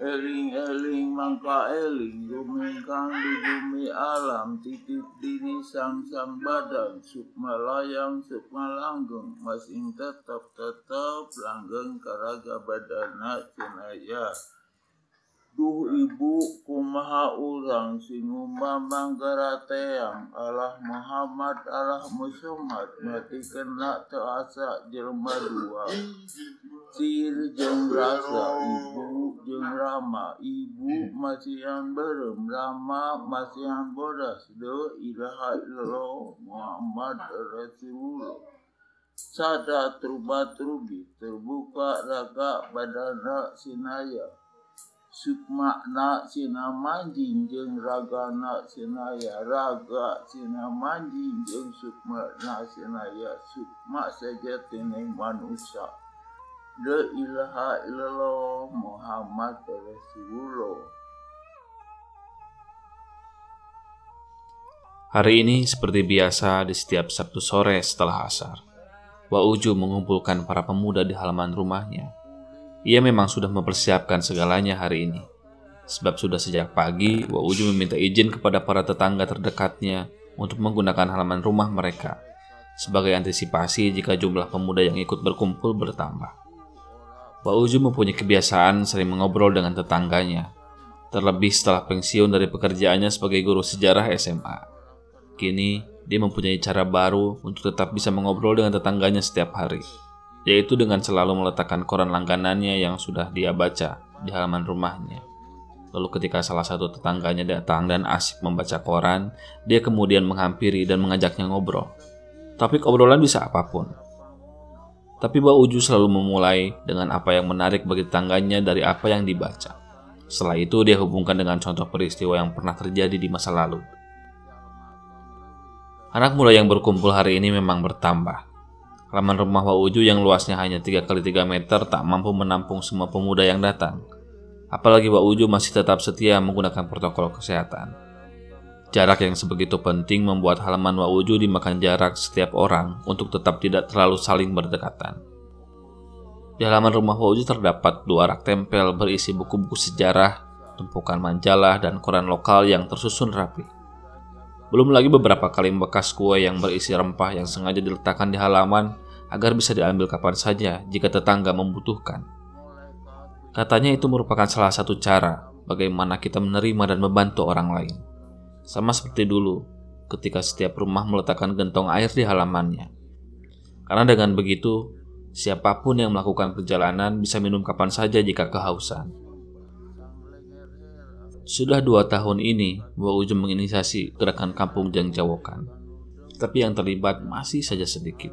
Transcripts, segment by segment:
Eling-eling mangka eling Gumingkang di bumi alam Titip diri sang-sang badan Sukma layang sukma langgeng Masing tetap-tetap langgeng karaga badana cenaya Duh ibu kumaha urang singumba manggarateang Allah Muhammad Allah Muhammad mati kena teasa jelma dua. Sir jeung rasa ibu jeung rama ibu masihan berem rama masihan bodas de ilaha illallah Muhammad Rasulullah. Sada truba trubi terbuka raga badana sinaya. Sukmakna sina manjing jeung ragana sinaya. Raga sina manjing jeung sukmakna sinaya. Sukma saja tining manusia La ilaha illallah Muhammad Rasulullah Hari ini seperti biasa di setiap Sabtu sore setelah asar, Wa Uju mengumpulkan para pemuda di halaman rumahnya ia memang sudah mempersiapkan segalanya hari ini. Sebab sudah sejak pagi, Wauju meminta izin kepada para tetangga terdekatnya untuk menggunakan halaman rumah mereka sebagai antisipasi jika jumlah pemuda yang ikut berkumpul bertambah. Wauju mempunyai kebiasaan sering mengobrol dengan tetangganya, terlebih setelah pensiun dari pekerjaannya sebagai guru sejarah SMA. Kini, dia mempunyai cara baru untuk tetap bisa mengobrol dengan tetangganya setiap hari yaitu dengan selalu meletakkan koran langganannya yang sudah dia baca di halaman rumahnya. Lalu ketika salah satu tetangganya datang dan asik membaca koran, dia kemudian menghampiri dan mengajaknya ngobrol. Tapi obrolan bisa apa pun. Tapi Mbak Uju selalu memulai dengan apa yang menarik bagi tetangganya dari apa yang dibaca. Setelah itu dia hubungkan dengan contoh peristiwa yang pernah terjadi di masa lalu. Anak muda yang berkumpul hari ini memang bertambah. Halaman rumah Wauju yang luasnya hanya 3 kali 3 meter tak mampu menampung semua pemuda yang datang. Apalagi Wauju masih tetap setia menggunakan protokol kesehatan. Jarak yang sebegitu penting membuat halaman Wauju dimakan jarak setiap orang untuk tetap tidak terlalu saling berdekatan. Di halaman rumah Wauju terdapat dua rak tempel berisi buku-buku sejarah, tumpukan majalah, dan koran lokal yang tersusun rapi. Belum lagi beberapa kali bekas kue yang berisi rempah yang sengaja diletakkan di halaman agar bisa diambil kapan saja jika tetangga membutuhkan. Katanya itu merupakan salah satu cara bagaimana kita menerima dan membantu orang lain. Sama seperti dulu ketika setiap rumah meletakkan gentong air di halamannya. Karena dengan begitu, siapa pun yang melakukan perjalanan bisa minum kapan saja jika kehausan. Sudah dua tahun ini, Mbak Ujung menginisiasi gerakan kampung Jangjawokan. Tapi yang terlibat masih saja sedikit.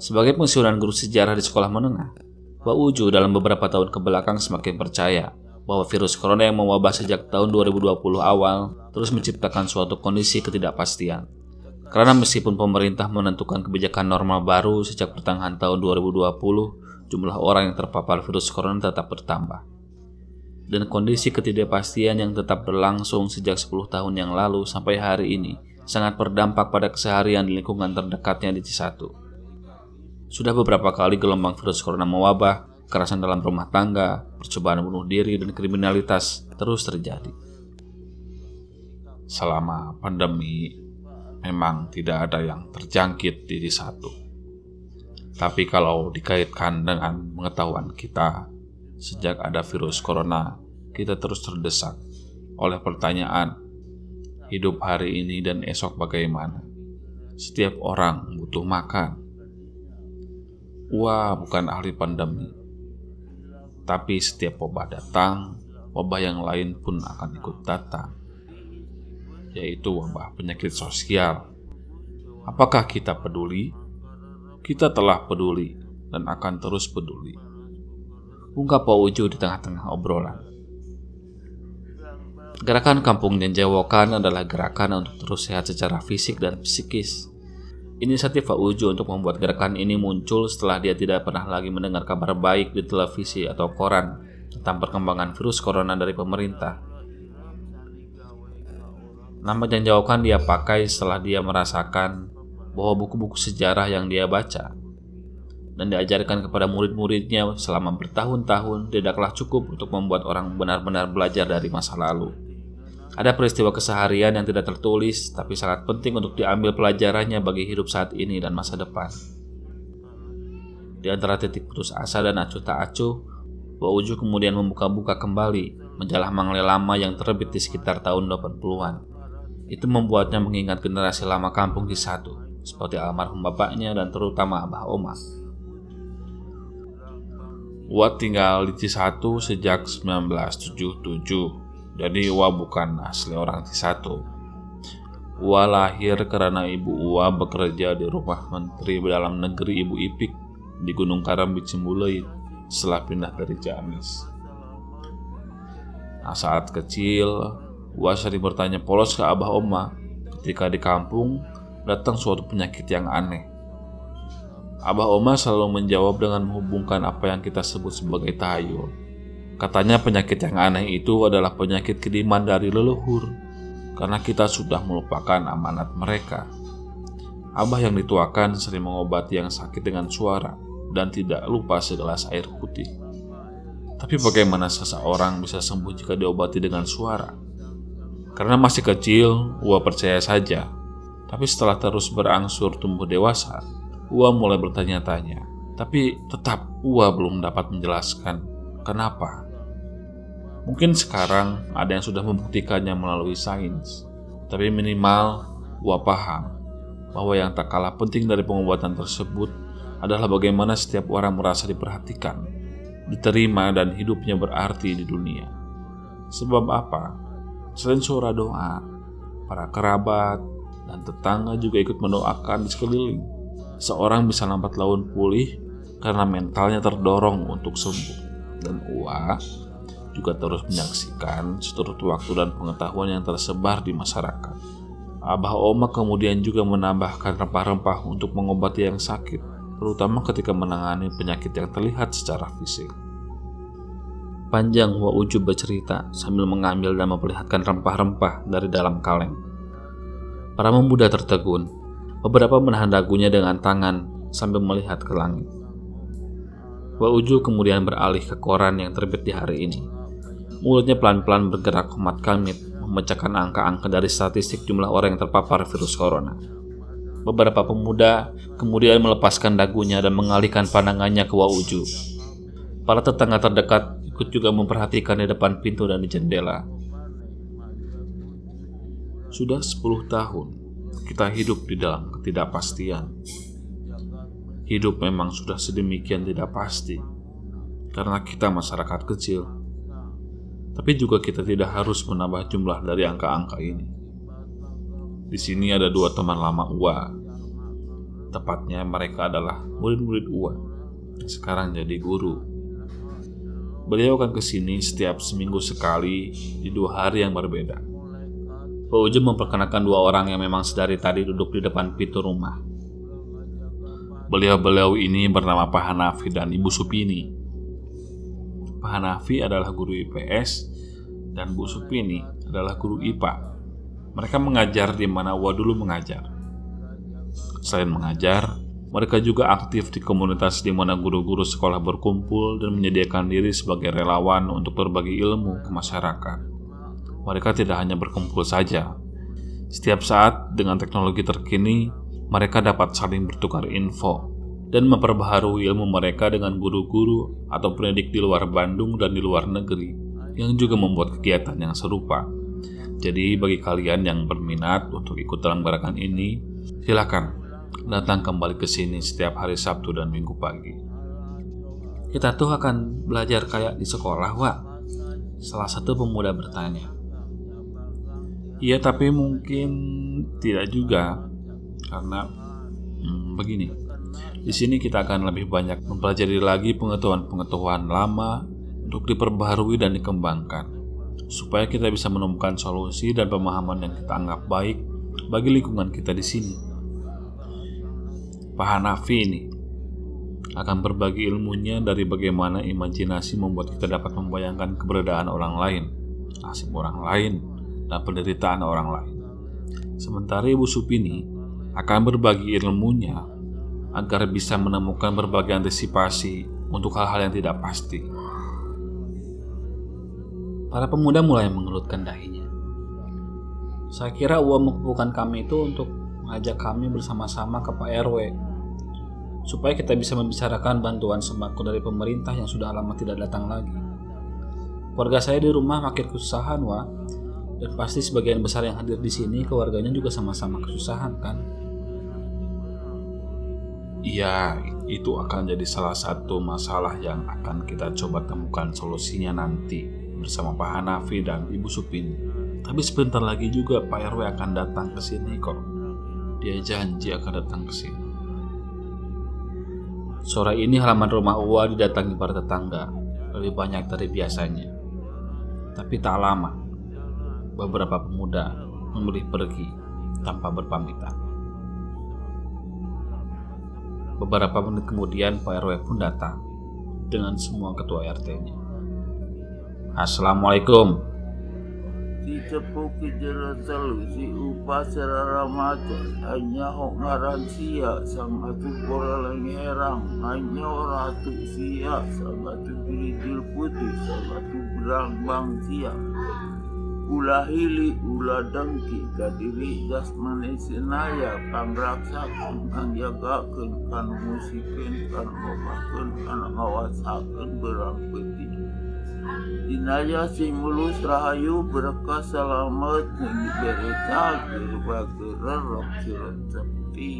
Sebagai pensiunan guru sejarah di sekolah menengah, Mbak Uju dalam beberapa tahun ke belakang semakin percaya bahwa virus corona yang mewabah sejak tahun 2020 awal terus menciptakan suatu kondisi ketidakpastian. Karena meskipun pemerintah menentukan kebijakan normal baru sejak pertengahan tahun 2020, jumlah orang yang terpapar virus corona tetap bertambah dan kondisi ketidakpastian yang tetap berlangsung sejak 10 tahun yang lalu sampai hari ini sangat berdampak pada keseharian di lingkungan terdekatnya di Cisatu. Sudah beberapa kali gelombang virus corona mewabah, kekerasan dalam rumah tangga, percobaan bunuh diri, dan kriminalitas terus terjadi. Selama pandemi, memang tidak ada yang terjangkit di Cisatu. Tapi kalau dikaitkan dengan pengetahuan kita Sejak ada virus corona, kita terus terdesak oleh pertanyaan, hidup hari ini dan esok bagaimana? Setiap orang butuh makan. Wah, bukan ahli pandemi. Tapi setiap wabah datang, wabah yang lain pun akan ikut datang, yaitu wabah penyakit sosial. Apakah kita peduli? Kita telah peduli dan akan terus peduli ungkap Pak Uju di tengah-tengah obrolan. Gerakan Kampung Janjawokan adalah gerakan untuk terus sehat secara fisik dan psikis. Inisiatif Pak Uju untuk membuat gerakan ini muncul setelah dia tidak pernah lagi mendengar kabar baik di televisi atau koran tentang perkembangan virus corona dari pemerintah. Nama Janjawokan dia pakai setelah dia merasakan bahwa buku-buku sejarah yang dia baca dan diajarkan kepada murid-muridnya selama bertahun-tahun tidaklah cukup untuk membuat orang benar-benar belajar dari masa lalu. Ada peristiwa keseharian yang tidak tertulis, tapi sangat penting untuk diambil pelajarannya bagi hidup saat ini dan masa depan. Di antara titik putus asa dan acuh tak acuh, Uju kemudian membuka-buka kembali majalah Mangle lama yang terbit di sekitar tahun 80-an. Itu membuatnya mengingat generasi lama kampung di satu, seperti almarhum bapaknya dan terutama Abah Oma. Wa tinggal di Cisatu sejak 1977, jadi Wa bukan asli orang Cisatu. Wa lahir karena ibu Wa bekerja di rumah Menteri Dalam Negeri Ibu Ipik di Gunung Karam Cimbuleuit setelah pindah dari Ciamis. Nah, saat kecil, Wa sering bertanya polos ke Abah Oma ketika di kampung datang suatu penyakit yang aneh. Abah Oma selalu menjawab dengan menghubungkan apa yang kita sebut sebagai tahayul. Katanya penyakit yang aneh itu adalah penyakit kiriman dari leluhur, karena kita sudah melupakan amanat mereka. Abah yang dituakan sering mengobati yang sakit dengan suara dan tidak lupa segelas air putih. Tapi bagaimana seseorang bisa sembuh jika diobati dengan suara? Karena masih kecil, Ua percaya saja. Tapi setelah terus berangsur tumbuh dewasa, Ua mulai bertanya-tanya, tapi tetap Ua belum dapat menjelaskan kenapa. Mungkin sekarang ada yang sudah membuktikannya melalui sains, tapi minimal Ua paham bahwa yang tak kalah penting dari pengobatan tersebut adalah bagaimana setiap orang merasa diperhatikan, diterima, dan hidupnya berarti di dunia. Sebab apa? Selain suara doa, para kerabat dan tetangga juga ikut mendoakan di sekeliling seorang bisa lambat laun pulih karena mentalnya terdorong untuk sembuh. Dan Ua juga terus menyaksikan seturut waktu dan pengetahuan yang tersebar di masyarakat. Abah Oma kemudian juga menambahkan rempah-rempah untuk mengobati yang sakit, terutama ketika menangani penyakit yang terlihat secara fisik. Panjang Wa Uju bercerita sambil mengambil dan memperlihatkan rempah-rempah dari dalam kaleng. Para pemuda tertegun Beberapa menahan dagunya dengan tangan sambil melihat ke langit. Uju kemudian beralih ke koran yang terbit di hari ini. Mulutnya pelan-pelan bergerak komat kamit, memecahkan angka-angka dari statistik jumlah orang yang terpapar virus corona. Beberapa pemuda kemudian melepaskan dagunya dan mengalihkan pandangannya ke Uju. Para tetangga terdekat ikut juga memperhatikan di depan pintu dan di jendela. Sudah 10 tahun kita hidup di dalam ketidakpastian. Hidup memang sudah sedemikian tidak pasti karena kita masyarakat kecil. Tapi juga kita tidak harus menambah jumlah dari angka-angka ini. Di sini ada dua teman lama Ua. Tepatnya mereka adalah murid-murid Ua sekarang jadi guru. Beliau akan ke sini setiap seminggu sekali di dua hari yang berbeda Pak Ujum memperkenalkan dua orang yang memang sedari tadi duduk di depan pintu rumah. Beliau-beliau ini bernama Pak Hanafi dan Ibu Supini. Pak Hanafi adalah guru IPS dan Bu Supini adalah guru IPA. Mereka mengajar di mana Wa dulu mengajar. Selain mengajar, mereka juga aktif di komunitas di mana guru-guru sekolah berkumpul dan menyediakan diri sebagai relawan untuk berbagi ilmu ke masyarakat mereka tidak hanya berkumpul saja. Setiap saat dengan teknologi terkini, mereka dapat saling bertukar info dan memperbaharui ilmu mereka dengan guru-guru atau pendidik di luar Bandung dan di luar negeri yang juga membuat kegiatan yang serupa. Jadi bagi kalian yang berminat untuk ikut dalam gerakan ini, silakan datang kembali ke sini setiap hari Sabtu dan Minggu pagi. Kita tuh akan belajar kayak di sekolah, Wak. Salah satu pemuda bertanya. Iya, tapi mungkin tidak juga karena hmm, begini. Di sini kita akan lebih banyak mempelajari lagi pengetahuan-pengetahuan lama untuk diperbaharui dan dikembangkan supaya kita bisa menemukan solusi dan pemahaman yang kita anggap baik bagi lingkungan kita di sini. Pak Hanafi ini akan berbagi ilmunya dari bagaimana imajinasi membuat kita dapat membayangkan keberadaan orang lain, nasib orang lain, dan penderitaan orang lain. Sementara Ibu Supini akan berbagi ilmunya agar bisa menemukan berbagai antisipasi untuk hal-hal yang tidak pasti. Para pemuda mulai mengelutkan dahinya. Saya kira uang mengumpulkan kami itu untuk mengajak kami bersama-sama ke Pak RW supaya kita bisa membicarakan bantuan sembako dari pemerintah yang sudah lama tidak datang lagi. Keluarga saya di rumah makin kesusahan, Wah. Dan pasti sebagian besar yang hadir di sini keluarganya juga sama-sama kesusahan, kan? Iya, itu akan jadi salah satu masalah yang akan kita coba temukan solusinya nanti bersama Pak Hanafi dan Ibu Supin. Tapi sebentar lagi juga Pak RW akan datang ke sini kok. Dia janji akan datang ke sini. Sore ini halaman rumah Uwa didatangi para tetangga, lebih banyak dari biasanya. Tapi tak lama, beberapa pemuda memilih pergi tanpa berpamitan. Beberapa menit kemudian Pak RW pun datang dengan semua ketua RT-nya. Assalamualaikum. Dicepuki jerasal si upah serara macan hanya hok ngaran sia sang atu lagi herang hanya ratu sia sang atu birijil putih sang atu berang bang sia Kulahili ula dengki ka diri jasmani sinaya pamraksa kan jagakeun kan musikeun kan obakeun kan ngawasakeun berang peti. Dinaya sing mulus rahayu berkah selamat diberi tagir bagi rerok sirat tepi.